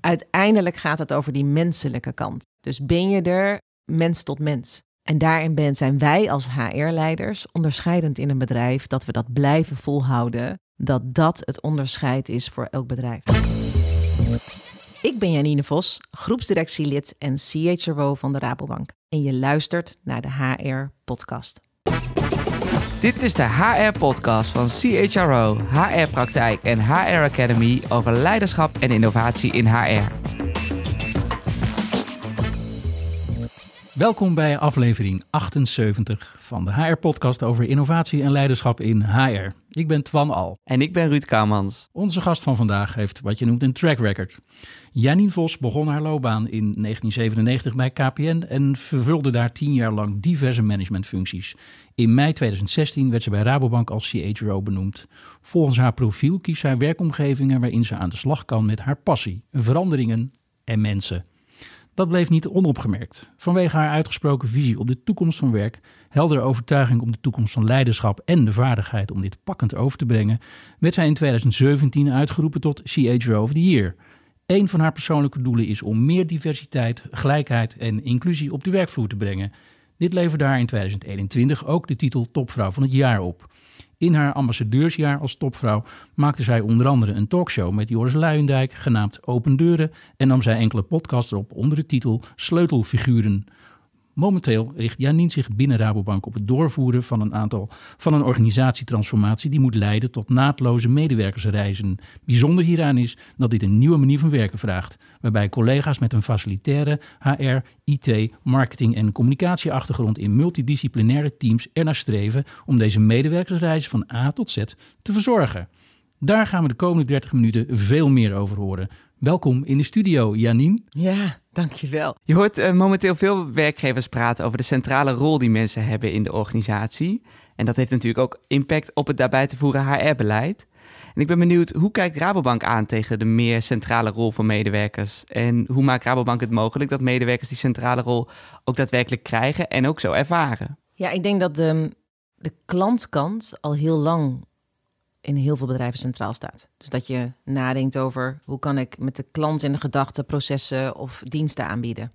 Uiteindelijk gaat het over die menselijke kant. Dus ben je er mens tot mens? En daarin zijn wij als HR-leiders onderscheidend in een bedrijf dat we dat blijven volhouden, dat dat het onderscheid is voor elk bedrijf. Ik ben Janine Vos, groepsdirectielid en CHRO van de Rabobank. En je luistert naar de HR-podcast. Dit is de HR-podcast van CHRO, HR-praktijk en HR Academy over leiderschap en innovatie in HR. Welkom bij aflevering 78 van de HR-podcast over innovatie en leiderschap in HR. Ik ben Twan Al. En ik ben Ruud Kamans. Onze gast van vandaag heeft wat je noemt een track record. Janine Vos begon haar loopbaan in 1997 bij KPN en vervulde daar tien jaar lang diverse managementfuncties. In mei 2016 werd ze bij Rabobank als CHRO benoemd. Volgens haar profiel kiest zij werkomgevingen waarin ze aan de slag kan met haar passie, veranderingen en mensen. Dat bleef niet onopgemerkt. Vanwege haar uitgesproken visie op de toekomst van werk, heldere overtuiging om de toekomst van leiderschap en de vaardigheid om dit pakkend over te brengen, werd zij in 2017 uitgeroepen tot CHRO of the Year. Een van haar persoonlijke doelen is om meer diversiteit, gelijkheid en inclusie op de werkvloer te brengen. Dit leverde haar in 2021 ook de titel Topvrouw van het Jaar op. In haar ambassadeursjaar als topvrouw maakte zij onder andere een talkshow met Joris Luijendijk, genaamd Open Deuren, en nam zij enkele podcasts op onder de titel Sleutelfiguren. Momenteel richt Janine zich binnen Rabobank op het doorvoeren van een aantal van een organisatietransformatie die moet leiden tot naadloze medewerkersreizen. Bijzonder hieraan is dat dit een nieuwe manier van werken vraagt, waarbij collega's met een facilitaire HR, IT, marketing en communicatieachtergrond in multidisciplinaire teams ernaar streven om deze medewerkersreizen van A tot Z te verzorgen. Daar gaan we de komende 30 minuten veel meer over horen. Welkom in de studio, Janine. Ja, dankjewel. Je hoort uh, momenteel veel werkgevers praten over de centrale rol die mensen hebben in de organisatie. En dat heeft natuurlijk ook impact op het daarbij te voeren HR-beleid. En ik ben benieuwd, hoe kijkt Rabobank aan tegen de meer centrale rol van medewerkers? En hoe maakt Rabobank het mogelijk dat medewerkers die centrale rol ook daadwerkelijk krijgen en ook zo ervaren? Ja, ik denk dat de, de klantkant al heel lang in heel veel bedrijven centraal staat. Dus dat je nadenkt over hoe kan ik met de klant in de gedachten processen of diensten aanbieden.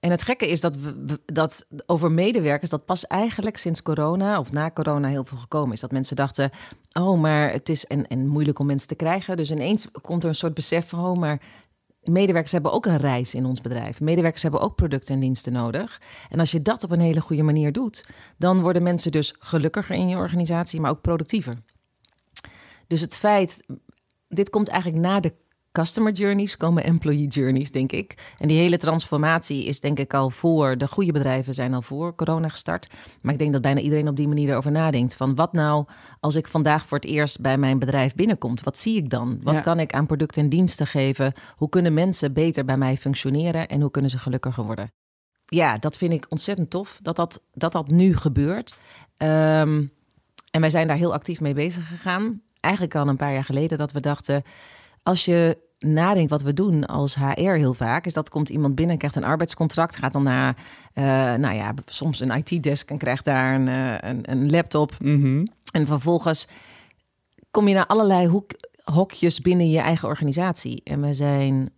En het gekke is dat, we, dat over medewerkers, dat pas eigenlijk sinds corona of na corona heel veel gekomen is. Dat mensen dachten, oh, maar het is en, en moeilijk om mensen te krijgen. Dus ineens komt er een soort besef van, oh, maar medewerkers hebben ook een reis in ons bedrijf. Medewerkers hebben ook producten en diensten nodig. En als je dat op een hele goede manier doet, dan worden mensen dus gelukkiger in je organisatie, maar ook productiever. Dus het feit, dit komt eigenlijk na de customer journeys, komen employee journeys, denk ik. En die hele transformatie is denk ik al voor, de goede bedrijven zijn al voor corona gestart. Maar ik denk dat bijna iedereen op die manier erover nadenkt. Van wat nou als ik vandaag voor het eerst bij mijn bedrijf binnenkomt? Wat zie ik dan? Wat kan ik aan producten en diensten geven? Hoe kunnen mensen beter bij mij functioneren en hoe kunnen ze gelukkiger worden? Ja, dat vind ik ontzettend tof dat dat, dat, dat nu gebeurt. Um, en wij zijn daar heel actief mee bezig gegaan eigenlijk al een paar jaar geleden dat we dachten: als je nadenkt wat we doen als HR heel vaak, is dat komt iemand binnen, krijgt een arbeidscontract, gaat dan naar, uh, nou ja, soms een IT-desk en krijgt daar een, uh, een, een, laptop. Mhm. En vervolgens kom je naar allerlei hoek, hokjes binnen je eigen organisatie. En we zijn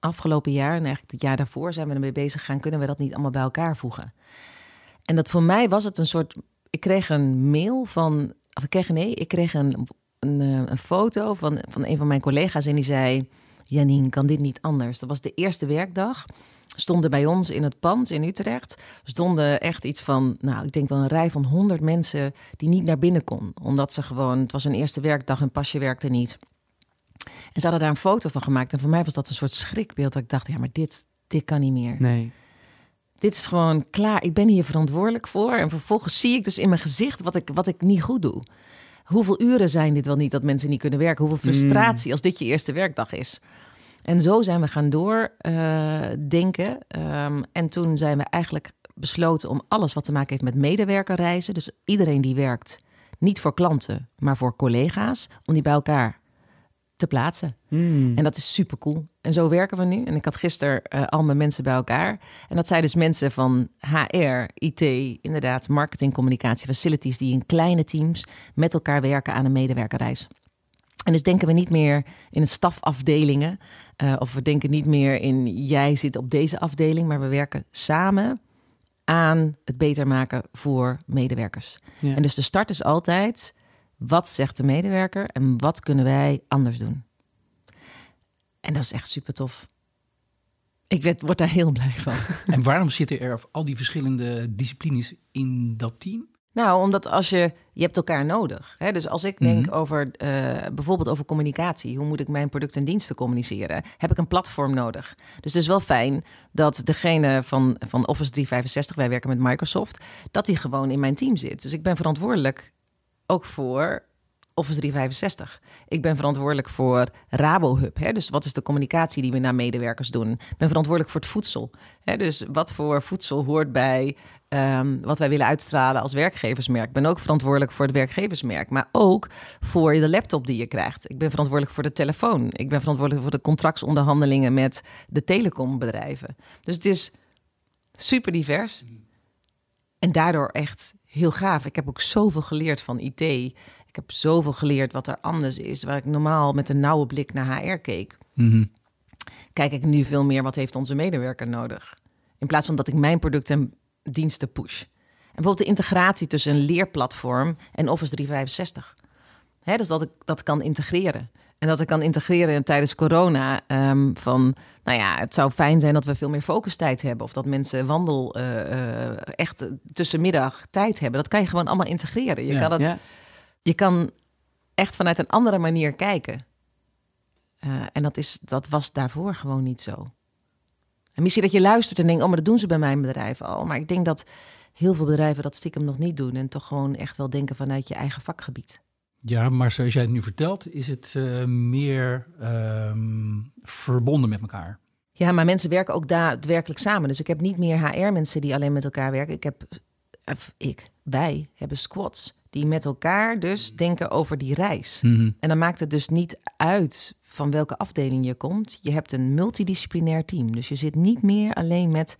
afgelopen jaar, en eigenlijk het jaar daarvoor, zijn we ermee bezig gaan, kunnen we dat niet allemaal bij elkaar voegen? En dat voor mij was het een soort. Ik kreeg een mail van. Of ik kreeg nee, ik kreeg een een, eh, een, foto van, van een van mijn collega's en die zei: Janine, kan dit niet anders? Dat was de eerste werkdag. Stonden bij ons in het pand in Utrecht. Stonden echt iets van, nou, ik denk wel een rij van honderd mensen die niet naar binnen kon. Omdat ze gewoon, het was een eerste werkdag, en pasje werkte niet. En ze hadden daar een foto van gemaakt. En voor mij was dat een soort schrikbeeld. Dat ik dacht, ja, maar dit, dit kan niet meer. Nee. Dit is gewoon klaar. Ik ben hier verantwoordelijk voor. En vervolgens zie ik dus in mijn gezicht wat ik, wat ik niet goed doe hoeveel uren zijn dit wel niet dat mensen niet kunnen werken? Hoeveel frustratie als dit je eerste werkdag is? En zo zijn we gaan doordenken. Uh, um, en toen zijn we eigenlijk besloten om alles wat te maken heeft met medewerkerreizen, dus iedereen die werkt, niet voor klanten, maar voor collega's, om die bij elkaar te plaatsen. Hmm. En dat is super cool. En zo werken we nu. En ik had gisteren uh, al mijn mensen bij elkaar. En dat zijn dus mensen van HR, IT, inderdaad, marketing, communicatie, facilities, die in kleine teams met elkaar werken aan een medewerkerreis. En dus denken we niet meer in stafafdelingen. Uh, of we denken niet meer in jij zit op deze afdeling. Maar we werken samen aan het beter maken voor medewerkers. Ja. En dus de start is altijd: wat zegt de medewerker en wat kunnen wij anders doen? En dat is echt super tof. Ik werd, word daar heel blij van. En waarom zitten er al die verschillende disciplines in dat team? Nou, omdat als je, je hebt elkaar nodig. Hè? Dus als ik denk mhm. over uh, bijvoorbeeld over communicatie, hoe moet ik mijn producten en diensten communiceren, heb ik een platform nodig. Dus het is wel fijn dat degene van, van Office 365, wij werken met Microsoft, dat die gewoon in mijn team zit. Dus ik ben verantwoordelijk ook voor Office 365. Ik ben verantwoordelijk voor RaboHub. Hè? Dus wat is de communicatie die we naar medewerkers doen? Ik ben verantwoordelijk voor het voedsel. Hè? Dus wat voor voedsel hoort bij ehm, wat wij willen uitstralen als werkgeversmerk? Ik ben ook verantwoordelijk voor het werkgeversmerk, maar ook voor de laptop die je krijgt. Ik ben verantwoordelijk voor de telefoon. Ik ben verantwoordelijk voor de contractsonderhandelingen met de telecombedrijven. Dus het is super divers. En daardoor echt heel gaaf. Ik heb ook zoveel geleerd van IT. Ik heb zoveel geleerd wat er anders is. Waar ik normaal met een nauwe blik naar HR keek. Mhm. Kijk ik nu veel meer wat heeft onze medewerker nodig. In plaats van dat ik mijn producten en diensten push. En bijvoorbeeld de integratie tussen een leerplatform en Office 365. He, dus dat ik dat kan integreren. En dat ik kan integreren tijdens corona. Um, van, nou ja, het zou fijn zijn dat we veel meer focustijd hebben. Of dat mensen wandel uh, uh, echt tussenmiddag tijd hebben. Dat kan je gewoon allemaal integreren. Je kan het ja je kan echt vanuit een andere manier kijken. Uh, en dat, is, dat was daarvoor gewoon niet zo. En misschien dat je luistert en denkt, oh, maar dat doen ze bij mijn bedrijf al. Maar ik denk dat heel veel bedrijven dat stiekem nog niet doen. En toch gewoon echt wel denken vanuit je eigen vakgebied. Ja, maar zoals jij het nu vertelt, is het uh, meer uh, verbonden met elkaar. Ja, maar mensen werken ook daadwerkelijk samen. Dus ik heb niet meer HR-mensen die alleen met elkaar werken. Ik heb, ik, wij hebben squads die met elkaar dus denken over die reis. Mhm. En dan maakt het dus niet uit van welke afdeling je komt. Je hebt een multidisciplinair team. Dus je zit niet meer alleen met,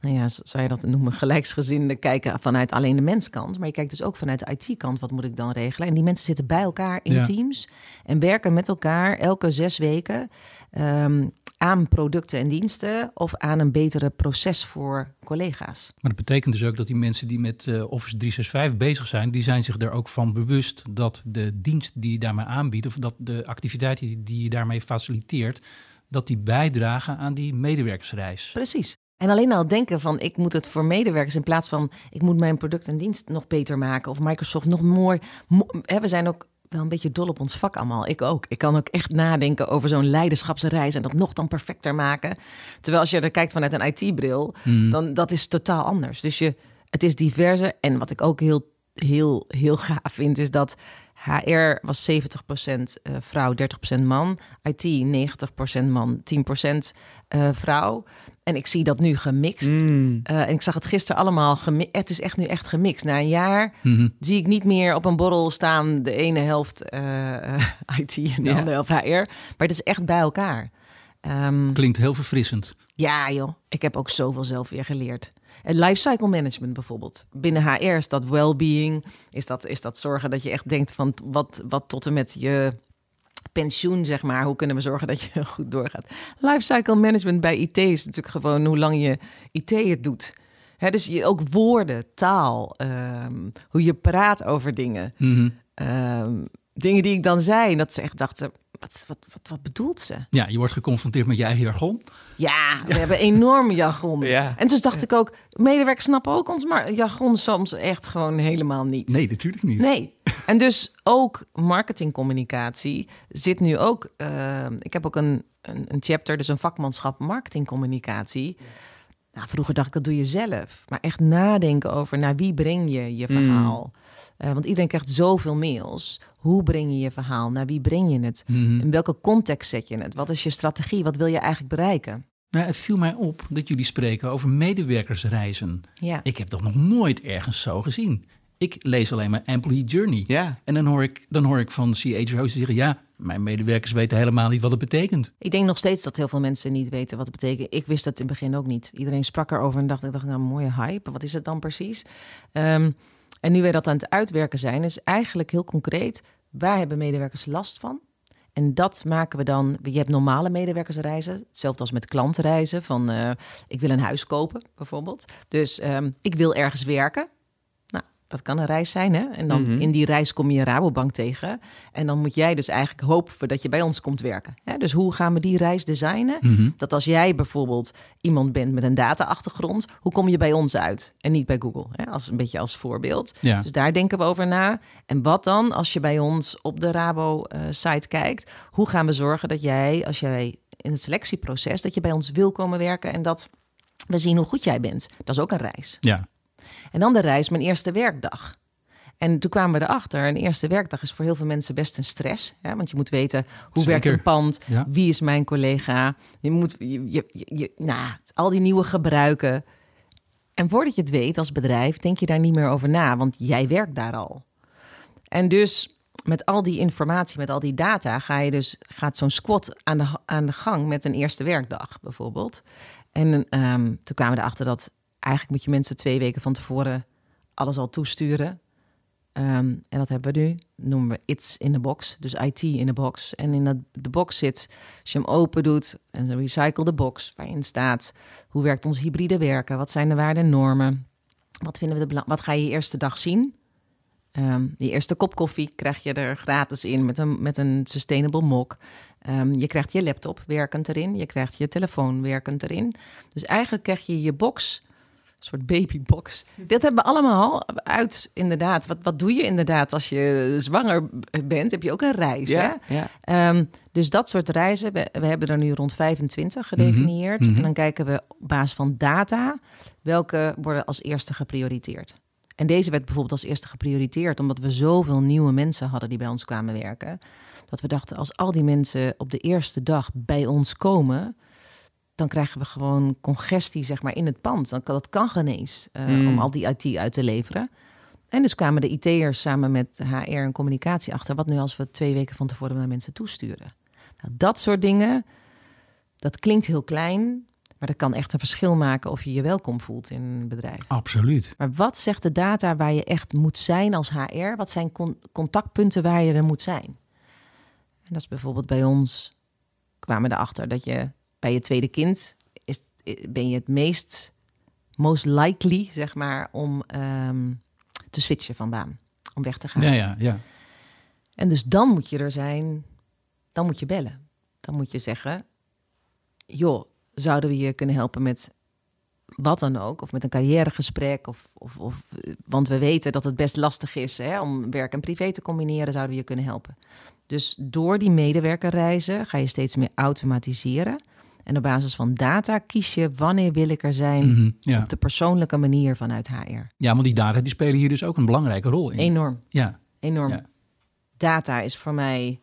nou ja, zou je dat noemen, gelijksgezinde kijken vanuit alleen de menskant. Maar je kijkt dus ook vanuit de IT-kant, wat moet ik dan regelen? En die mensen zitten bij elkaar in teams en werken met elkaar elke zes weken. Ehm, aan producten en diensten of aan een betere proces voor collega's. Maar dat betekent dus ook dat die mensen die met uh, Office 365 bezig zijn, die zijn zich er ook van bewust dat de dienst die je daarmee aanbiedt of dat de activiteit die je daarmee faciliteert, dat die bijdragen aan die medewerkersreis. Precies. En alleen al denken van ik moet het voor medewerkers in plaats van ik moet mijn product en dienst nog beter maken of Microsoft nog mooi. Mo we zijn ook wel een beetje dol op ons vak allemaal. Ik ook. Ik kan ook echt nadenken over zo'n leiderschapsreis en dat nog dan perfecter maken. Terwijl als je er kijkt vanuit een IT-bril, mm. dan dat is totaal anders. Dus je, het is diverse. En wat ik ook heel, heel, heel gaaf vind, is dat HR was 70% uh, eh, vrouw, 30% man. IT 90% man, 10% uh, vrouw. En ik zie dat nu gemixt. Mm. Uh, en ik zag het gisteren allemaal. Gemi het is echt nu echt gemixt. Na een jaar mm-hmm. zie ik niet meer op een borrel staan de ene helft uh, IT en de andere helft HR. Maar het is echt bij elkaar. Um, Klinkt heel verfrissend. Ja, joh. Ik heb ook zoveel zelf weer geleerd. En lifecycle management bijvoorbeeld. Binnen HR is dat well-being. Is dat, is dat zorgen dat je echt denkt van wat, wat tot en met je pensioen, zeg maar. Hoe kunnen we zorgen dat je goed doorgaat? Lifecycle management bij IT is natuurlijk gewoon hoe lang je IT het doet. He, dus je, ook woorden, taal, um, hoe je praat over dingen. Mm -hmm. dingen die ik dan zei, dat ze echt dachten, wat, wat, wat, wat bedoelt ze? Ja, je wordt geconfronteerd met je eigen jargon. Ja, we hebben enorm jargon. Ja. En dus dacht ik ook, medewerkers snappen ook ons maar jargon soms echt gewoon helemaal niet. Nee, natuurlijk niet. Nee. En dus ook marketingcommunicatie zit nu ook. Uh, ik heb ook een, een, een, chapter, dus een vakmanschap marketingcommunicatie. Nou, vroeger dacht ik dat doe je zelf, maar echt nadenken over naar wie breng je je mm. Uh, want iedereen krijgt zoveel mails. Hoe breng je je verhaal? Naar wie breng je het? Mm In welke context zet je het? Wat is je strategie? Wat wil je eigenlijk bereiken? Nou, het viel mij op dat jullie spreken over medewerkersreizen. Ja. Ik heb dat nog nooit ergens zo gezien. Ik lees alleen maar Employee Journey. Ja. En dan hoor ik, dan hoor ik van CHO's zeggen... ja, mijn medewerkers weten helemaal niet wat het betekent. Ik denk nog steeds dat heel veel mensen niet weten wat het betekent. Ik wist dat in het begin ook niet. Iedereen sprak erover en dacht, ik dacht nou, mooie hype. Wat is het dan precies? Um, en nu we dat aan het uitwerken zijn, is eigenlijk heel concreet: waar hebben medewerkers last van? En dat maken we dan. Je hebt normale medewerkersreizen, hetzelfde als met klantenreizen. Van uh, ik wil een huis kopen, bijvoorbeeld. Dus um, ik wil ergens werken. Dat kan een reis zijn, hè? En dan Mhm. in die reis kom je Rabobank tegen. En dan moet jij dus eigenlijk hopen dat je bij ons komt werken. Hè? Dus hoe gaan we die reis designen? Mhm. Dat als jij bijvoorbeeld iemand bent met een data-achtergrond, hoe kom je bij ons uit en niet bij Google? Hè? Als een beetje als voorbeeld. Ja. Dus daar denken we over na. En wat dan als je bij ons op de Rabo-site kijkt? Hoe gaan we zorgen dat jij, als jij in het selectieproces, dat je bij ons wil komen werken en dat we zien hoe goed jij bent? Dat is ook een reis. ja. En dan de reis, mijn eerste werkdag. En toen kwamen we erachter, een eerste werkdag is voor heel veel mensen best een stress. Hè? Want je moet weten, hoe werkt een pand? Ja. Wie is mijn collega? Je moet, je, je, je- nou, al die nieuwe gebruiken. En voordat je het weet als bedrijf, denk je daar niet meer over na, want jij werkt daar al. En dus met al die informatie, met al die data, ga je dus, gaat zo'n squad aan de, aan de gang met een eerste werkdag bijvoorbeeld. En ehm, toen kwamen we erachter dat eigenlijk moet je mensen twee weken van tevoren alles al toesturen. Ehm, en dat hebben we nu. noemen we It's in the Box. Dus IT in the Box. En in de box zit, als je hem open doet, een recycle the box, waarin staat hoe werkt ons hybride werken? Wat zijn de waarden en normen? Wat vinden we de? Wat ga je je eerste dag zien? Ehm je eerste kop koffie krijg je er gratis in met een, met een sustainable mok. Ehm, je krijgt je laptop werkend erin. Je krijgt je telefoon werkend erin. Dus eigenlijk krijg je je box, soort babybox. Dit hebben we allemaal uit, inderdaad. Wat, wat doe je inderdaad als je zwanger bent? Heb je ook een reis, hè? Ja, ja. Ehm, dus dat soort reizen, we, we hebben er nu rond 25 gedefinieerd. Mhm, mhm. En dan kijken we op basis van data welke worden als eerste geprioriteerd. En deze werd bijvoorbeeld als eerste geprioriteerd omdat we zoveel nieuwe mensen hadden die bij ons kwamen werken. Dat we dachten, als al die mensen op de eerste dag bij ons komen, dan krijgen we gewoon congestie zeg maar, in het pand. Dan kan, dat kan geen eens eh, Mm. om al die IT uit te leveren. En dus kwamen de IT'ers samen met HR en communicatie achter. Wat nu als we twee weken van tevoren naar mensen toesturen? Nou, dat soort dingen, dat klinkt heel klein, maar dat kan echt een verschil maken of je je welkom voelt in een bedrijf. Absoluut. Maar wat zegt de data waar je echt moet zijn als HR? Wat zijn con- contactpunten waar je er moet zijn? En dat is bijvoorbeeld bij ons kwamen we erachter dat je bij je tweede kind is, ben je het meest most likely, zeg maar, om ehm, te switchen van baan, om weg te gaan. Ja, ja, ja. En dus dan moet je er zijn, dan moet je bellen. Dan moet je zeggen, joh, zouden we je kunnen helpen met wat dan ook, of met een carrièregesprek, of, of, of want we weten dat het best lastig is hè, om werk en privé te combineren, zouden we je kunnen helpen. Dus door die medewerkerreizen ga je steeds meer automatiseren. En op basis van data kies je wanneer wil ik er zijn Mhm, ja. op de persoonlijke manier vanuit HR. ja, want die data die spelen hier dus ook een belangrijke rol in. Enorm. Ja, Enorm. Ja. Data is voor mij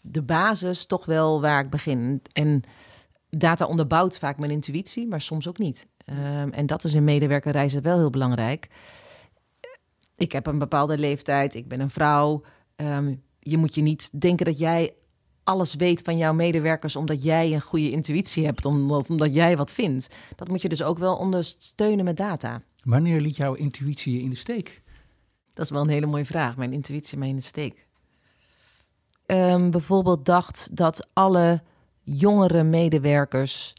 de basis toch wel waar ik begin. En data onderbouwt vaak mijn intuïtie, maar soms ook niet. Ehm, en dat is in medewerkerreizen wel heel belangrijk. Ik heb een bepaalde leeftijd, ik ben een vrouw. Ehm, je moet je niet denken dat jij alles weet van jouw medewerkers omdat jij een goede intuïtie hebt, om- of omdat jij wat vindt. Dat moet je dus ook wel ondersteunen met data. Wanneer liet jouw intuïtie je in de steek? Dat is wel een hele mooie vraag. Mijn intuïtie mij in de steek. Ehm, bijvoorbeeld dacht dat alle jongere medewerkers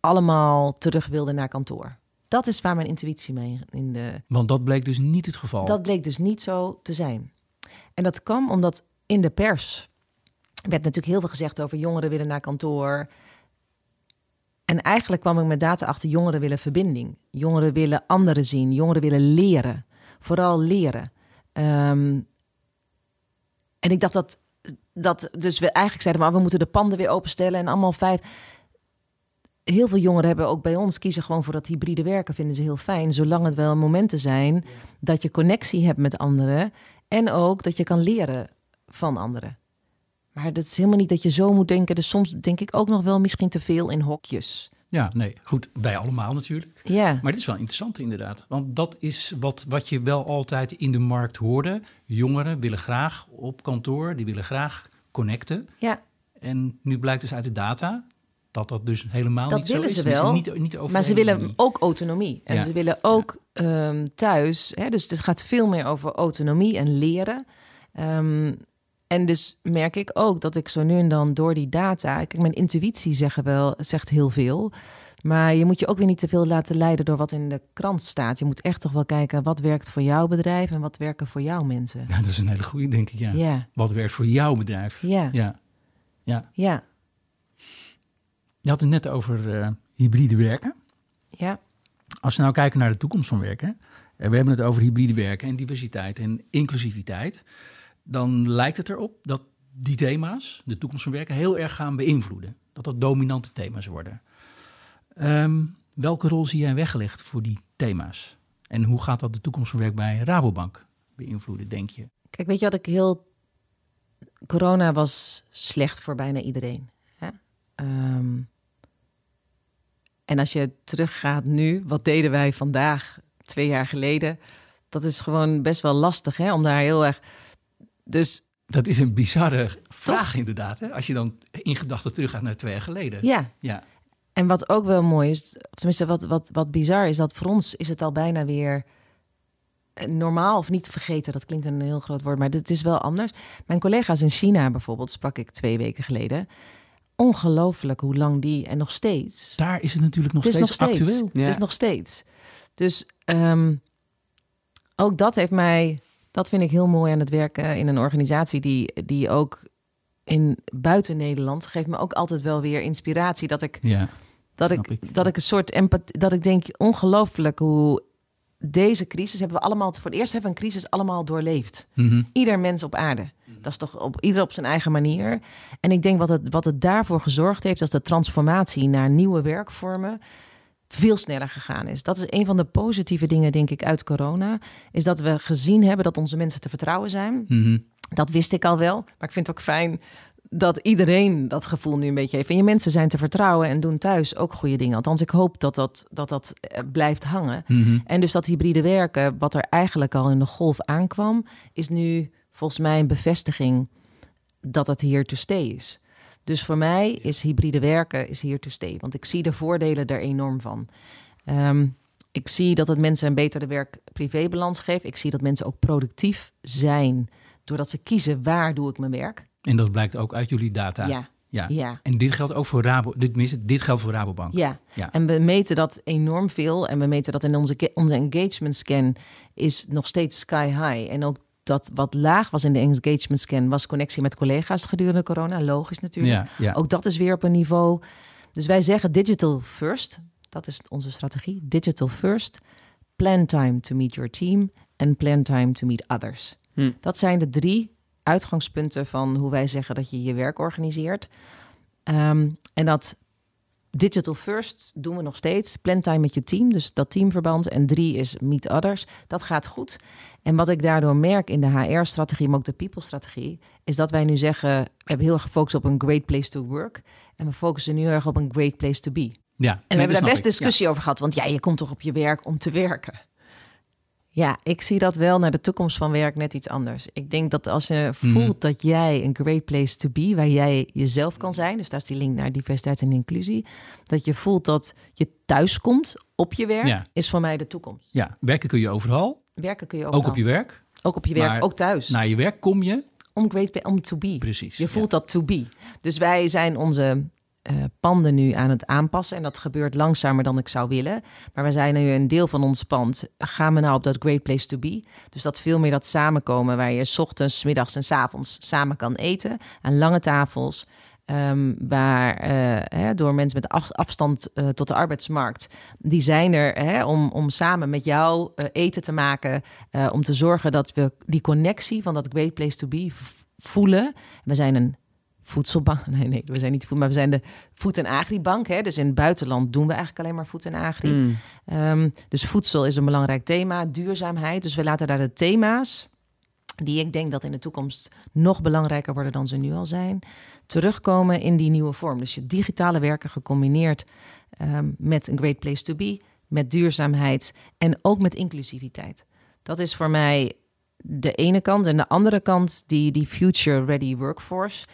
allemaal terug wilden naar kantoor. Dat is waar mijn intuïtie mee in de. Want dat bleek dus niet het geval. Dat bleek dus niet zo te zijn. En dat kwam omdat in de pers werd natuurlijk heel veel gezegd over jongeren willen naar kantoor. En eigenlijk kwam ik met data achter jongeren willen verbinding. Jongeren willen anderen zien. Jongeren willen leren. Vooral leren. Ehm, en ik dacht dat, dat dus we eigenlijk zeiden, maar we moeten de panden weer openstellen en allemaal vijf. Heel veel jongeren hebben ook bij ons kiezen gewoon voor dat hybride werken, vinden ze heel fijn, zolang het wel momenten zijn dat je connectie hebt met anderen en ook dat je kan leren van anderen. Maar dat is helemaal niet dat je zo moet denken. Dus soms denk ik ook nog wel misschien te veel in hokjes. Ja, nee, goed. Wij allemaal natuurlijk. Ja, Maar dit is wel interessant inderdaad. Want dat is wat, wat je wel altijd in de markt hoorde. Jongeren willen graag op kantoor, die willen graag connecten. ja. En nu blijkt dus uit de data dat dat dus helemaal Dat niet zo willen is. ze Tenminste, wel, Niet, niet over maar ze willen ook autonomie. En Ja. ze willen ook ehm, thuis. Hè, dus het gaat veel meer over autonomie en leren. Ehm, En dus merk ik ook dat ik zo nu en dan door die data... Kijk, mijn intuïtie zeggen wel, zegt heel veel... Maar je moet je ook weer niet te veel laten leiden door wat in de krant staat. Je moet echt toch wel kijken wat werkt voor jouw bedrijf en wat werken voor jouw mensen. Ja, dat is een hele goede, denk ik. Ja. Ja, Wat werkt voor jouw bedrijf? ja, Ja. ja. ja, Je had het net over eh, hybride werken. ja. Als we nou kijken naar de toekomst van werken, en we hebben het over hybride werken en diversiteit en inclusiviteit, dan lijkt het erop dat die thema's, de toekomst van werken, heel erg gaan beïnvloeden. Dat dat dominante thema's worden. Ehm, welke rol zie jij weggelegd voor die thema's? En hoe gaat dat de toekomst van werk bij Rabobank beïnvloeden, denk je? Kijk, weet je wat ik heel... Corona was slecht voor bijna iedereen. Hè? Ehm, en als je teruggaat nu, wat deden wij vandaag, twee jaar geleden? Dat is gewoon best wel lastig, hè? Om daar heel erg... Dus Dat is een bizarre vraag inderdaad. Hè? Als je dan in gedachten teruggaat naar twee jaar geleden. ja, Ja. En wat ook wel mooi is, of tenminste wat, wat, wat bizar is, dat voor ons is het al bijna weer eh, normaal of niet vergeten. Dat klinkt een heel groot woord, maar dit is wel anders. Mijn collega's in China bijvoorbeeld, sprak ik twee weken geleden. Ongelooflijk hoe lang die en nog steeds. Daar is het natuurlijk nog het is steeds, nog steeds. actueel. Ja. Het is nog steeds. Dus ehm, ook dat heeft mij, dat vind ik heel mooi aan het werken in een organisatie die, die ook in buiten Nederland geeft me ook altijd wel weer inspiratie dat ik Ja. dat ik. dat ik een soort empathie, dat ik denk ongelooflijk hoe deze crisis hebben we allemaal voor het eerst hebben we een crisis allemaal doorleefd. Mhm. Ieder mens op aarde. Dat is toch op ieder op zijn eigen manier. En ik denk wat het, wat het daarvoor gezorgd heeft, dat de transformatie naar nieuwe werkvormen veel sneller gegaan is. Dat is een van de positieve dingen, denk ik, uit corona. Is dat we gezien hebben dat onze mensen te vertrouwen zijn. Mhm. Dat wist ik al wel. Maar ik vind het ook fijn dat iedereen dat gevoel nu een beetje heeft. En je mensen zijn te vertrouwen en doen thuis ook goede dingen. Althans, ik hoop dat dat, dat, dat eh, blijft hangen. Mhm. En dus dat hybride werken, wat er eigenlijk al in de golf aankwam, is nu volgens mij een bevestiging dat het hier to stay is. Dus voor mij is hybride werken is hier to stay. Want ik zie de voordelen er enorm van. Ehm, ik zie dat het mensen een betere werk-privébalans geeft. Ik zie dat mensen ook productief zijn doordat ze kiezen waar doe ik mijn werk. En dat blijkt ook uit jullie data. Ja, Ja. ja, En dit geldt ook voor Rabo. Dit, dit geldt voor Rabobank. ja. Ja. En we meten dat enorm veel. En we meten dat in onze, onze engagement scan is nog steeds sky high. En ook dat wat laag was in de engagement scan was connectie met collega's gedurende corona. Logisch natuurlijk. Ja, ja. Ook dat is weer op een niveau. Dus wij zeggen digital first. Dat is onze strategie. Digital first. Plan time to meet your team. En plan time to meet others. Hm. Dat zijn de drie uitgangspunten van hoe wij zeggen dat je je werk organiseert. Ehm, en dat digital first doen we nog steeds. Plan time met je team, dus dat teamverband. En drie is meet others. Dat gaat goed. En wat ik daardoor merk in de HR-strategie, maar ook de people-strategie, is dat wij nu zeggen: we hebben heel erg gefocust op een great place to work. En we focussen nu heel erg op een great place to be. ja. En we hebben daar best ik. discussie over gehad. Want ja, je komt toch op je werk om te werken. Ja, ik zie dat wel naar de toekomst van werk net iets anders. Ik denk dat als je Mhm. voelt dat jij een great place to be, waar jij jezelf kan zijn, dus daar is die link naar diversiteit en inclusie, dat je voelt dat je thuis komt op je werk, Ja. is voor mij de toekomst. Ja. werken kun je overal. Werken kun je ook, Ook op je werk. ook op je werk, maar ook thuis. Naar je werk kom je. om great om to be. Precies. Je voelt dat to be. Dus wij zijn onze eh, panden nu aan het aanpassen. En dat gebeurt langzamer dan ik zou willen. Maar we zijn nu een deel van ons pand. Gaan we nou op dat great place to be? Dus dat veel meer dat samenkomen waar je ochtends, middags en 's avonds samen kan eten. Aan lange tafels. ehm, waar eh, door mensen met af- afstand eh, tot de arbeidsmarkt. Die zijn er om, om samen met jou eten te maken. om te zorgen dat we die connectie van dat great place to be voelen. We zijn een voedselbank. Nee, nee, we zijn niet voed, maar we zijn de voed- en agribank. Hè? Dus in het buitenland doen we eigenlijk alleen maar voed en agri. Mm. Ehm, dus voedsel is een belangrijk thema, duurzaamheid. Dus we laten daar de thema's, die ik denk dat in de toekomst nog belangrijker worden dan ze nu al zijn, terugkomen in die nieuwe vorm. Dus je digitale werken gecombineerd ehm, met een great place to be, met duurzaamheid en ook met inclusiviteit. Dat is voor mij de ene kant. En de andere kant, die, die future ready workforce.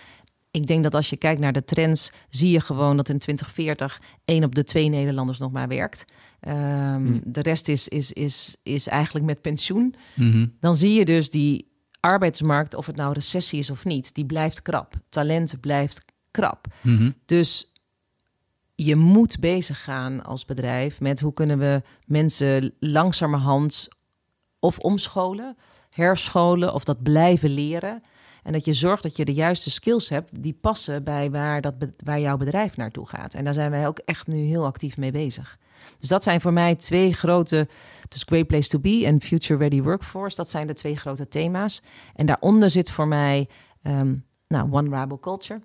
Ik denk dat als je kijkt naar de trends, zie je gewoon dat in 2040 één op de twee Nederlanders nog maar werkt. Ehm, Hmm. De rest is, is, is, is eigenlijk met pensioen. Mhm. Dan zie je dus die arbeidsmarkt, of het nou recessie is of niet, die blijft krap. Talent blijft krap. Mhm. Dus je moet bezig gaan als bedrijf met hoe kunnen we mensen langzamerhand of omscholen, herscholen of dat blijven leren. En dat je zorgt dat je de juiste skills hebt die passen bij waar, dat, waar jouw bedrijf naartoe gaat. En daar zijn wij ook echt nu heel actief mee bezig. Dus dat zijn voor mij twee grote, dus Great Place to Be en Future Ready Workforce. Dat zijn de twee grote thema's. En daaronder zit voor mij, ehm, nou, One Rabo Culture.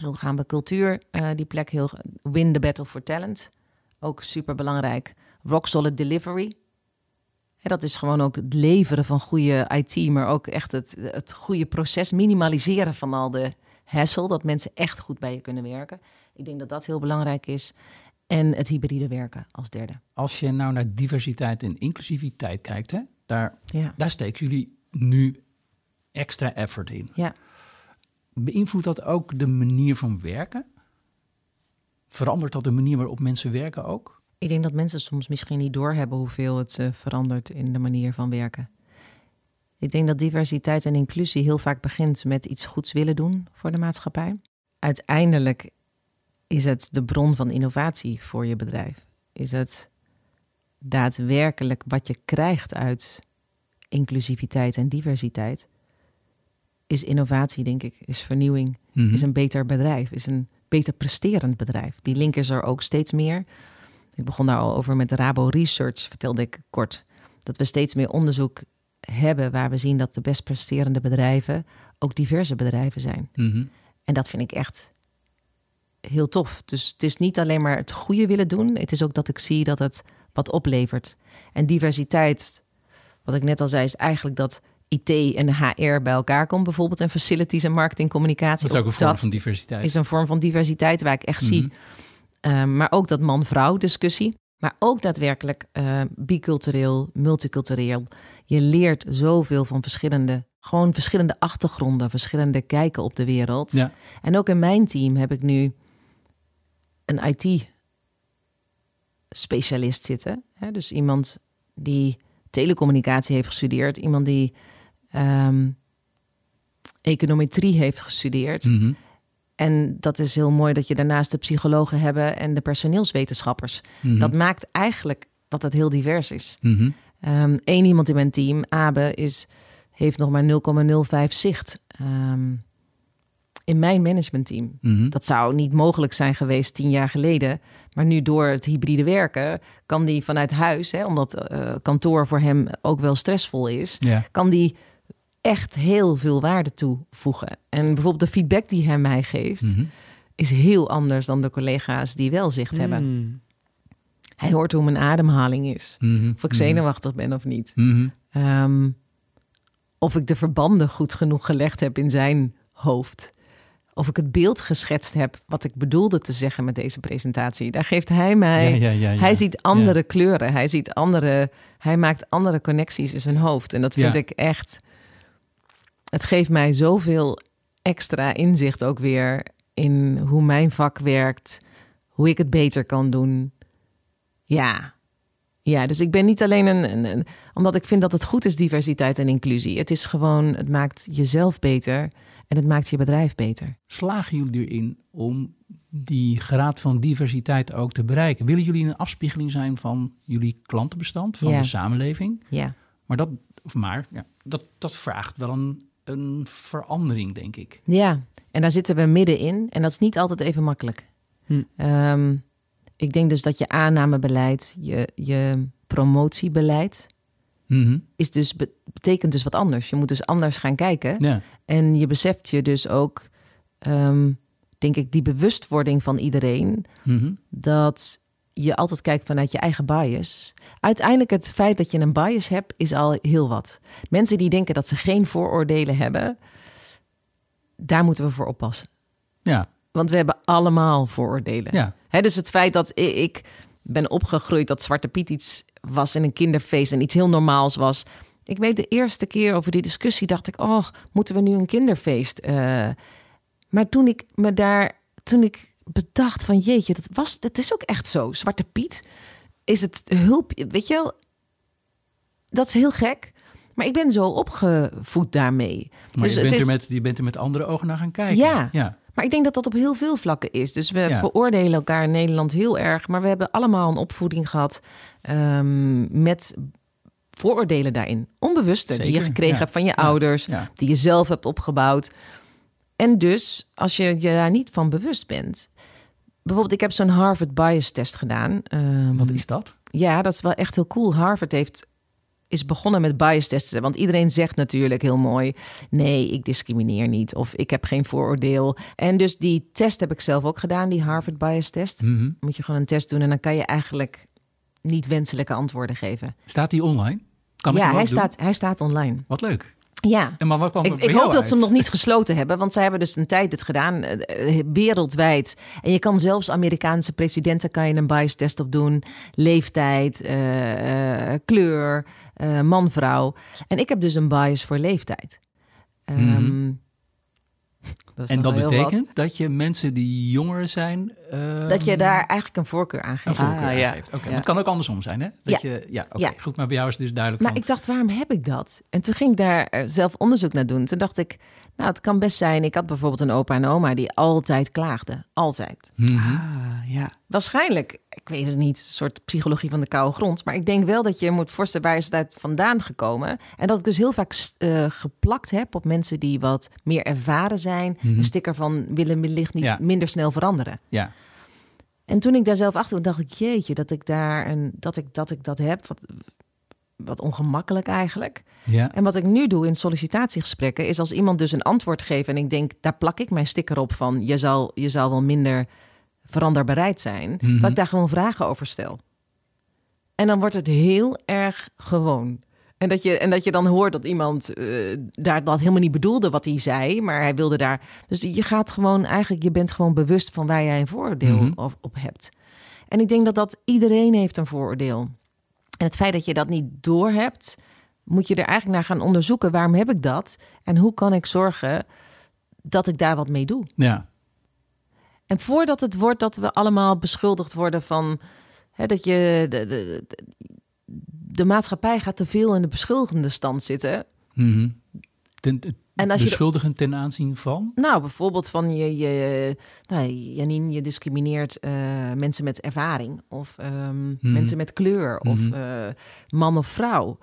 Zo gaan we cultuur, eh, die plek heel... Win the battle for talent. Ook super belangrijk. Rock solid delivery. En dat is gewoon ook het leveren van goede IT, maar ook echt het, het goede proces. Minimaliseren van al de hassle, dat mensen echt goed bij je kunnen werken. Ik denk dat dat heel belangrijk is. En het hybride werken als derde. Als je nou naar diversiteit en inclusiviteit kijkt, hè, daar, Ja, daar steken jullie nu extra effort in. ja. Beïnvloedt dat ook de manier van werken? Verandert dat de manier waarop mensen werken ook? Ik denk dat mensen soms misschien niet doorhebben hoeveel het eh, verandert in de manier van werken. Ik denk dat diversiteit en inclusie heel vaak begint met iets goeds willen doen voor de maatschappij. Uiteindelijk is het de bron van innovatie voor je bedrijf. Is het daadwerkelijk wat je krijgt uit inclusiviteit en diversiteit? Is innovatie, denk ik, is vernieuwing Mhm. is een beter bedrijf, is een beter presterend bedrijf. Die link is er ook steeds meer. Ik begon daar al over met Rabo Research, vertelde ik kort. Dat we steeds meer onderzoek hebben waar we zien dat de best presterende bedrijven ook diverse bedrijven zijn. Mhm. En dat vind ik echt heel tof. Dus het is niet alleen maar het goede willen doen. Het is ook dat ik zie dat het wat oplevert. En diversiteit, wat ik net al zei, is eigenlijk dat IT en HR bij elkaar komt. Bijvoorbeeld in facilities en marketing, communicatie. Dat is ook een vorm dat van diversiteit. is een vorm van diversiteit waar ik echt Mhm. zie. Um, maar ook dat man-vrouw discussie. Maar ook daadwerkelijk uh, bicultureel, multicultureel. Je leert zoveel van verschillende, gewoon verschillende achtergronden, verschillende kijken op de wereld. Ja. En ook in mijn team heb ik nu een IT-specialist zitten. Hè? Dus iemand die telecommunicatie heeft gestudeerd, iemand die um, econometrie heeft gestudeerd. Mhm. En dat is heel mooi dat je daarnaast de psychologen hebben en de personeelswetenschappers. Mhm. Dat maakt eigenlijk dat het heel divers is. Mhm. Eén um, iemand in mijn team, Abe, is, heeft nog maar 0,05 zicht. Um, in mijn managementteam. Mhm. Dat zou niet mogelijk zijn geweest tien jaar geleden. Maar nu door het hybride werken kan die vanuit huis, hè, omdat uh, kantoor voor hem ook wel stressvol is, kan die echt heel veel waarde toevoegen. En bijvoorbeeld de feedback die hij mij geeft, Mhm. is heel anders dan de collega's die wel zicht hebben. Hmm. Hij hoort hoe mijn ademhaling is. Mhm. Of ik zenuwachtig ben of niet. Mhm. Ehm, of ik de verbanden goed genoeg gelegd heb in zijn hoofd. Of ik het beeld geschetst heb wat ik bedoelde te zeggen met deze presentatie. Daar geeft hij mij. Ja, ja, ja, ja. Hij ziet andere kleuren. Hij ziet andere. Hij maakt andere connecties in zijn hoofd. En dat vind ik echt. Het geeft mij zoveel extra inzicht ook weer in hoe mijn vak werkt, hoe ik het beter kan doen. Ja. Ja, dus ik ben niet alleen een, een, een- omdat ik vind dat het goed is diversiteit en inclusie. Het is gewoon, het maakt jezelf beter en het maakt je bedrijf beter. Slagen jullie erin om die graad van diversiteit ook te bereiken? Willen jullie een afspiegeling zijn van jullie klantenbestand, van Ja. de samenleving? Ja. Maar dat, of maar, ja, dat, dat vraagt wel een, een verandering, denk ik. Ja, en daar zitten we middenin en dat is niet altijd even makkelijk. Hm. Ehm, ik denk dus dat je aannamebeleid, je, je promotiebeleid, Mhm. is dus, be- betekent dus wat anders. Je moet dus anders gaan kijken. Ja. En je beseft je dus ook, ehm, denk ik, die bewustwording van iedereen, Mhm. dat je altijd kijkt vanuit je eigen bias. Uiteindelijk het feit dat je een bias hebt, is al heel wat. Mensen die denken dat ze geen vooroordelen hebben, daar moeten we voor oppassen. ja, Want we hebben allemaal vooroordelen. ja. Hè, dus het feit dat ik ben opgegroeid dat Zwarte Piet iets was in een kinderfeest en iets heel normaals was. Ik weet de eerste keer over die discussie dacht ik, oh, moeten we nu een kinderfeest? eh? maar toen ik me daar, toen ik bedacht van jeetje, dat was, dat is ook echt zo. Zwarte Piet is het hulp, weet je wel? Dat is heel gek. Maar ik ben zo opgevoed daarmee. Maar Dus je, het bent is- er met, je bent er met andere ogen naar gaan kijken. Ja. ja. Maar ik denk dat dat op heel veel vlakken is. Dus we Ja. veroordelen elkaar in Nederland heel erg. Maar we hebben allemaal een opvoeding gehad ehm, met vooroordelen daarin. Onbewuste, die je gekregen ja. hebt van je ouders, die je zelf hebt opgebouwd. En dus, als je je daar niet van bewust bent. Bijvoorbeeld, ik heb zo'n Harvard Bias Test gedaan. Ehm, Wat is dat? ja, dat is wel echt heel cool. Harvard heeft, is begonnen met bias testen. Want iedereen zegt natuurlijk heel mooi... nee, ik discrimineer niet of ik heb geen vooroordeel. En dus die test heb ik zelf ook gedaan, die Harvard Bias Test. Mhm. Moet je gewoon een test doen en dan kan je eigenlijk niet wenselijke antwoorden geven. Staat die online? Kan ik ja, hij doen? staat, hij staat online. Wat leuk. Ja. En maar wat kwam Ik, ik hoop dat ze hem nog niet gesloten hebben, want zij hebben dus een tijd dit gedaan, eh, eh, wereldwijd. En je kan zelfs Amerikaanse presidenten kan je een bias test op doen, leeftijd, eh, eh, kleur, eh, man, vrouw. En ik heb dus een bias voor leeftijd. Ehm, dat is En dat wat. betekent dat je mensen die jonger zijn... dat je daar eigenlijk een voorkeur aan een geeft. voorkeur Ah, ja. geeft. Oké, Ja. maar het kan ook andersom zijn, hè? Dat Ja. Je, ja, oké, Ja. goed. Maar bij jou is het dus duidelijk Maar van... ik dacht, waarom heb ik dat? En toen ging ik daar eh, zelf onderzoek naar doen. Toen dacht ik, nou, het kan best zijn. Ik had bijvoorbeeld een opa en oma die altijd klaagden. Altijd. Mhm. Ah, ja. Waarschijnlijk, ik weet het niet, een soort psychologie van de koude grond. Maar ik denk wel dat je moet voorstellen waar is het uit vandaan gekomen. En dat ik dus heel vaak eh, geplakt heb op mensen die wat meer ervaren zijn. Mhm. Een sticker van willen wellicht niet Ja. minder snel veranderen. Ja. En toen ik daar zelf achter dacht ik, jeetje, dat ik daar een, dat ik dat ik dat heb. Wat, wat ongemakkelijk eigenlijk. ja. En wat ik nu doe in sollicitatiegesprekken is als iemand dus een antwoord geeft en ik denk, daar plak ik mijn sticker op van je zal, je zal wel minder veranderbereid zijn, Mhm. dat ik daar gewoon vragen over stel. En dan wordt het heel erg gewoon. En dat je, en dat je dan hoort dat iemand eh, daar dat helemaal niet bedoelde wat hij zei, maar hij wilde daar. Dus je gaat gewoon eigenlijk, je bent gewoon bewust van waar jij een vooroordeel Mhm. op, op hebt. En ik denk dat dat iedereen heeft een vooroordeel. En het feit dat je dat niet doorhebt, moet je er eigenlijk naar gaan onderzoeken. Waarom heb ik dat? En hoe kan ik zorgen dat ik daar wat mee doe? ja. En voordat het wordt dat we allemaal beschuldigd worden van hè, dat je de, de, de, de maatschappij gaat te veel in de beschuldigende stand zitten. Mhm. Ten, En als je beschuldigen ten aanzien van? Nou, bijvoorbeeld van je, je nou, Janine, je discrimineert eh, mensen met ervaring of ehm, mensen met kleur of Mhm. eh, man of vrouw.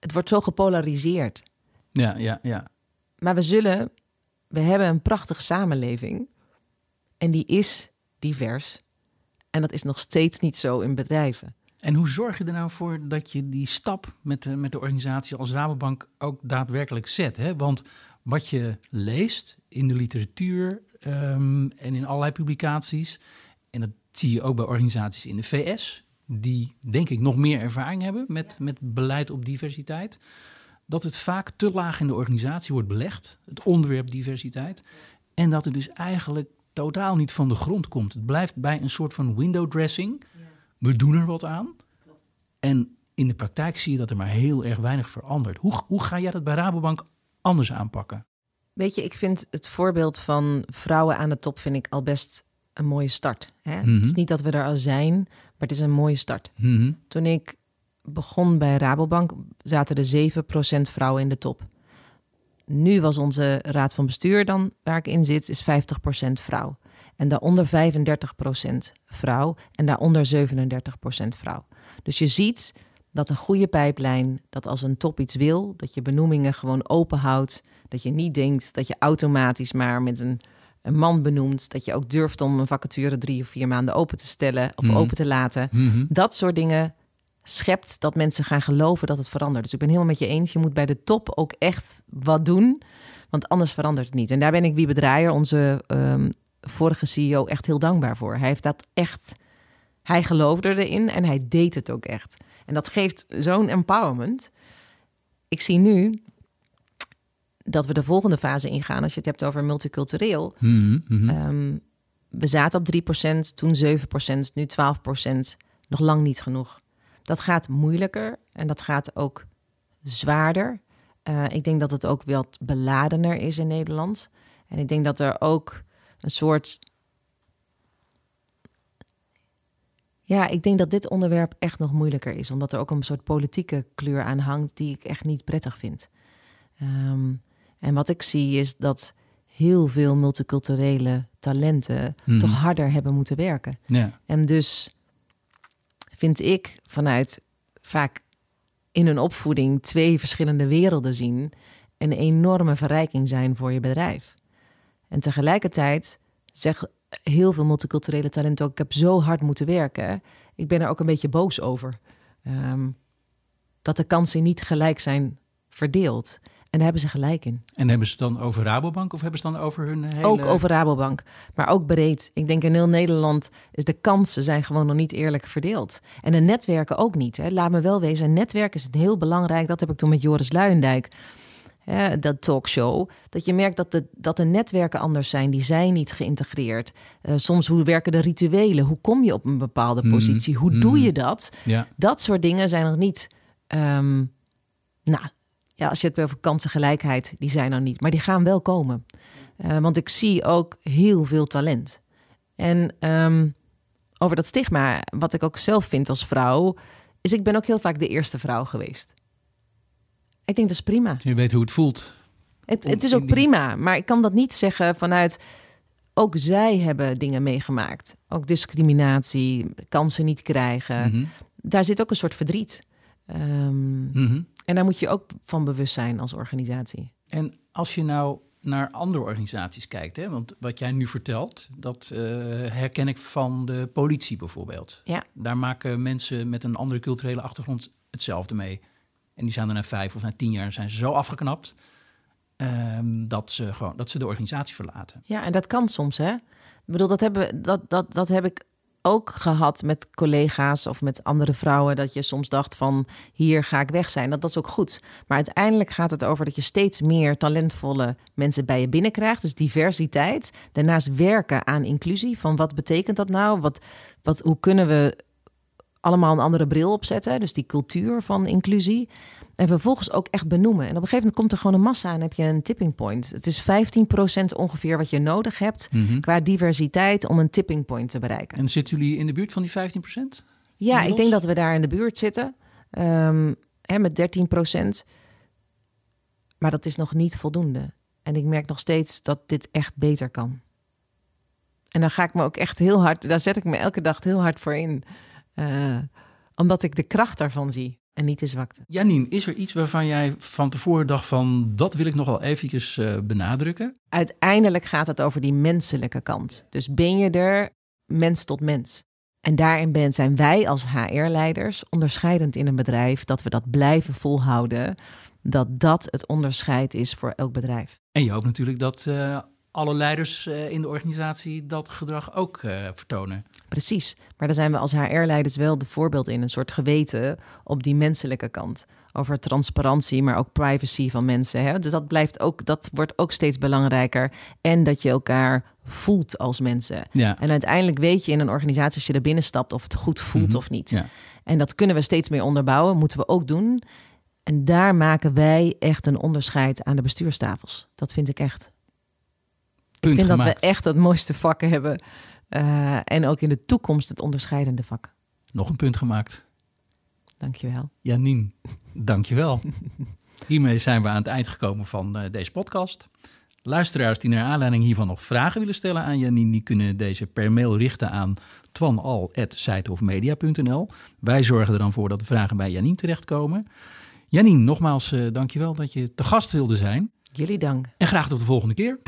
Het wordt zo gepolariseerd. Ja, ja, ja. Maar we zullen, we hebben een prachtige samenleving en die is divers. En dat is nog steeds niet zo in bedrijven. En hoe zorg je er nou voor dat je die stap met de, met de organisatie als Rabobank ook daadwerkelijk zet? Hè? Want wat je leest in de literatuur ehm, en in allerlei publicaties, en dat zie je ook bij organisaties in de VS, die denk ik nog meer ervaring hebben met, met beleid op diversiteit, dat het vaak te laag in de organisatie wordt belegd, het onderwerp diversiteit, en dat het dus eigenlijk totaal niet van de grond komt. Het blijft bij een soort van window dressing. We doen er wat aan. En in de praktijk zie je dat er maar heel erg weinig verandert. Hoe, hoe ga jij dat bij Rabobank anders aanpakken? Weet je, ik vind het voorbeeld van vrouwen aan de top vind ik al best een mooie start. Hè? Mhm. Het is niet dat we er al zijn, maar het is een mooie start. Toen ik begon bij Rabobank zaten er 7% vrouwen in de top. Nu was onze raad van bestuur dan, waar ik in zit, is 50% vrouw. En daaronder 35% vrouw en daaronder 37% vrouw. Dus je ziet dat een goede pijplijn, dat als een top iets wil, dat je benoemingen gewoon open houdt. Dat je niet denkt dat je automatisch maar met een, een man benoemt. Dat je ook durft om een vacature drie of vier maanden open te stellen of Mhm. open te laten. Dat soort dingen schept dat mensen gaan geloven dat het verandert. Dus ik ben helemaal met je eens. Je moet bij de top ook echt wat doen, want anders verandert het niet. En daar ben ik Wiebe Draaier, onze ehm, vorige CEO, echt heel dankbaar voor. Hij heeft dat echt, hij geloofde erin en hij deed het ook echt. En dat geeft zo'n empowerment. Ik zie nu dat we de volgende fase ingaan, als je het hebt over multicultureel. Ehm, we zaten op 3%, toen 7%, nu 12%. Nog lang niet genoeg. Dat gaat moeilijker en dat gaat ook zwaarder. Eh, ik denk dat het ook wat beladener is in Nederland. En ik denk dat er ook een soort. Ja, ik denk dat dit onderwerp echt nog moeilijker is, omdat er ook een soort politieke kleur aan hangt die ik echt niet prettig vind. Ehm, en wat ik zie is dat heel veel multiculturele talenten Mhm. toch harder hebben moeten werken. Ja. En dus vind ik vanuit vaak in een opvoeding twee verschillende werelden zien een enorme verrijking zijn voor je bedrijf. En tegelijkertijd zeg heel veel multiculturele talenten ook: ik heb zo hard moeten werken. Ik ben er ook een beetje boos over. Ehm, dat de kansen niet gelijk zijn verdeeld. En daar hebben ze gelijk in. En hebben ze het dan over Rabobank of hebben ze het dan over hun hele... Ook over Rabobank, maar ook breed. Ik denk in heel Nederland is de kansen zijn gewoon nog niet eerlijk verdeeld. En de netwerken ook niet. Hè. Laat me wel wezen, een netwerk is heel belangrijk. Dat heb ik toen met Joris Luijendijk, hè, dat talkshow. Dat je merkt dat de, dat de netwerken anders zijn. Die zijn niet geïntegreerd. Eh, soms hoe werken de rituelen? Hoe kom je op een bepaalde Mhm, positie? Hoe doe mhm. je dat? Ja. Dat soort dingen zijn nog niet. ehm, nou, ja, als je het hebt over kansengelijkheid, die zijn er niet. Maar die gaan wel komen. Eh, want ik zie ook heel veel talent. En ehm, over dat stigma, wat ik ook zelf vind als vrouw, is ik ben ook heel vaak de eerste vrouw geweest. Ik denk dat is prima. Je weet hoe het voelt. Het, het is ook die- prima, maar ik kan dat niet zeggen vanuit. Ook zij hebben dingen meegemaakt. Ook discriminatie, kansen niet krijgen. Mhm. Daar zit ook een soort verdriet. Ehm, Mhm. en daar moet je ook van bewust zijn als organisatie. En als je nou naar andere organisaties kijkt, hè, want wat jij nu vertelt, dat eh, herken ik van de politie bijvoorbeeld. Ja. Daar maken mensen met een andere culturele achtergrond hetzelfde mee. En die zijn er na vijf of na tien jaar zijn ze zo afgeknapt ehm, dat, ze gewoon, dat ze de organisatie verlaten. Ja, en dat kan soms, hè? Ik bedoel, dat, hebben, dat, dat, dat heb ik ook gehad met collega's of met andere vrouwen. Dat je soms dacht van, hier ga ik weg zijn. Dat, dat is ook goed. Maar uiteindelijk gaat het over dat je steeds meer talentvolle mensen bij je binnenkrijgt. Dus diversiteit. Daarnaast werken aan inclusie. Van wat betekent dat nou? Wat, wat, hoe kunnen we allemaal een andere bril opzetten? Dus die cultuur van inclusie. En vervolgens ook echt benoemen. En op een gegeven moment komt er gewoon een massa en heb je een tipping point. Het is 15% ongeveer wat je nodig hebt qua diversiteit om een tipping point te bereiken. En zitten jullie in de buurt van die 15 procent? Ja, ik denk dat we daar in de buurt zitten. Ehm, hè, met 13%. Maar dat is nog niet voldoende. En ik merk nog steeds dat dit echt beter kan. En daar ga ik me ook echt heel hard, daar zet ik me elke dag heel hard voor in. Eh, omdat ik de kracht daarvan zie en niet de zwakte. Janine, is er iets waarvan jij van tevoren dacht van... dat wil ik nog wel eventjes eh, benadrukken? Uiteindelijk gaat het over die menselijke kant. Dus ben je er mens tot mens? En daarin ben, zijn wij als HR-leiders onderscheidend in een bedrijf dat we dat blijven volhouden. Dat dat het onderscheid is voor elk bedrijf. En je hoopt natuurlijk dat eh, alle leiders eh, in de organisatie dat gedrag ook eh, vertonen. Precies. Maar daar zijn we als HR-leiders wel de voorbeeld in. Een soort geweten op die menselijke kant. Over transparantie, maar ook privacy van mensen. Hè? Dus dat, blijft ook, dat wordt ook steeds belangrijker. En dat je elkaar voelt als mensen. Ja. En uiteindelijk weet je in een organisatie als je er binnen stapt of het goed voelt Mhm. of niet. Ja. En dat kunnen we steeds meer onderbouwen, moeten we ook doen. En daar maken wij echt een onderscheid aan de bestuurstafels. Dat vind ik echt. Punt ik vind dat we echt het mooiste vak hebben. Eh, en ook in de toekomst het onderscheidende vak. Nog een punt gemaakt. Dankjewel. Janine, dankjewel. Hiermee zijn we aan het eind gekomen van eh, deze podcast. Luisteraars die naar aanleiding hiervan nog vragen willen stellen aan Janine... die kunnen deze per mail richten aan twanal.zijtofmedia.nl. Wij zorgen er dan voor dat de vragen bij Janine terechtkomen. Janine, nogmaals eh, dankjewel dat je te gast wilde zijn. Jullie dank. En graag tot de volgende keer.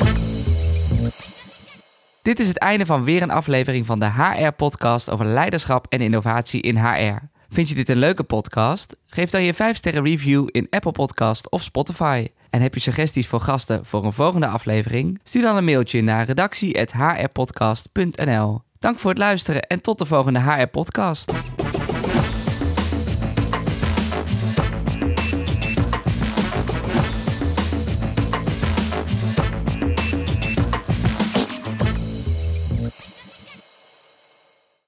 Dit is het einde van weer een aflevering van de HR-podcast over leiderschap en innovatie in HR. Vind je dit een leuke podcast? Geef dan je 5-sterren review in Apple Podcast of Spotify. En heb je suggesties voor gasten voor een volgende aflevering? Stuur dan een mailtje naar redactie.hrpodcast.nl. Dank voor het luisteren en tot de volgende HR-podcast.